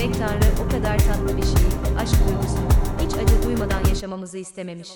Demek Tanrı o kadar tatlı bir şey, aşk duygusu, hiç acı duymadan yaşamamızı istememiş.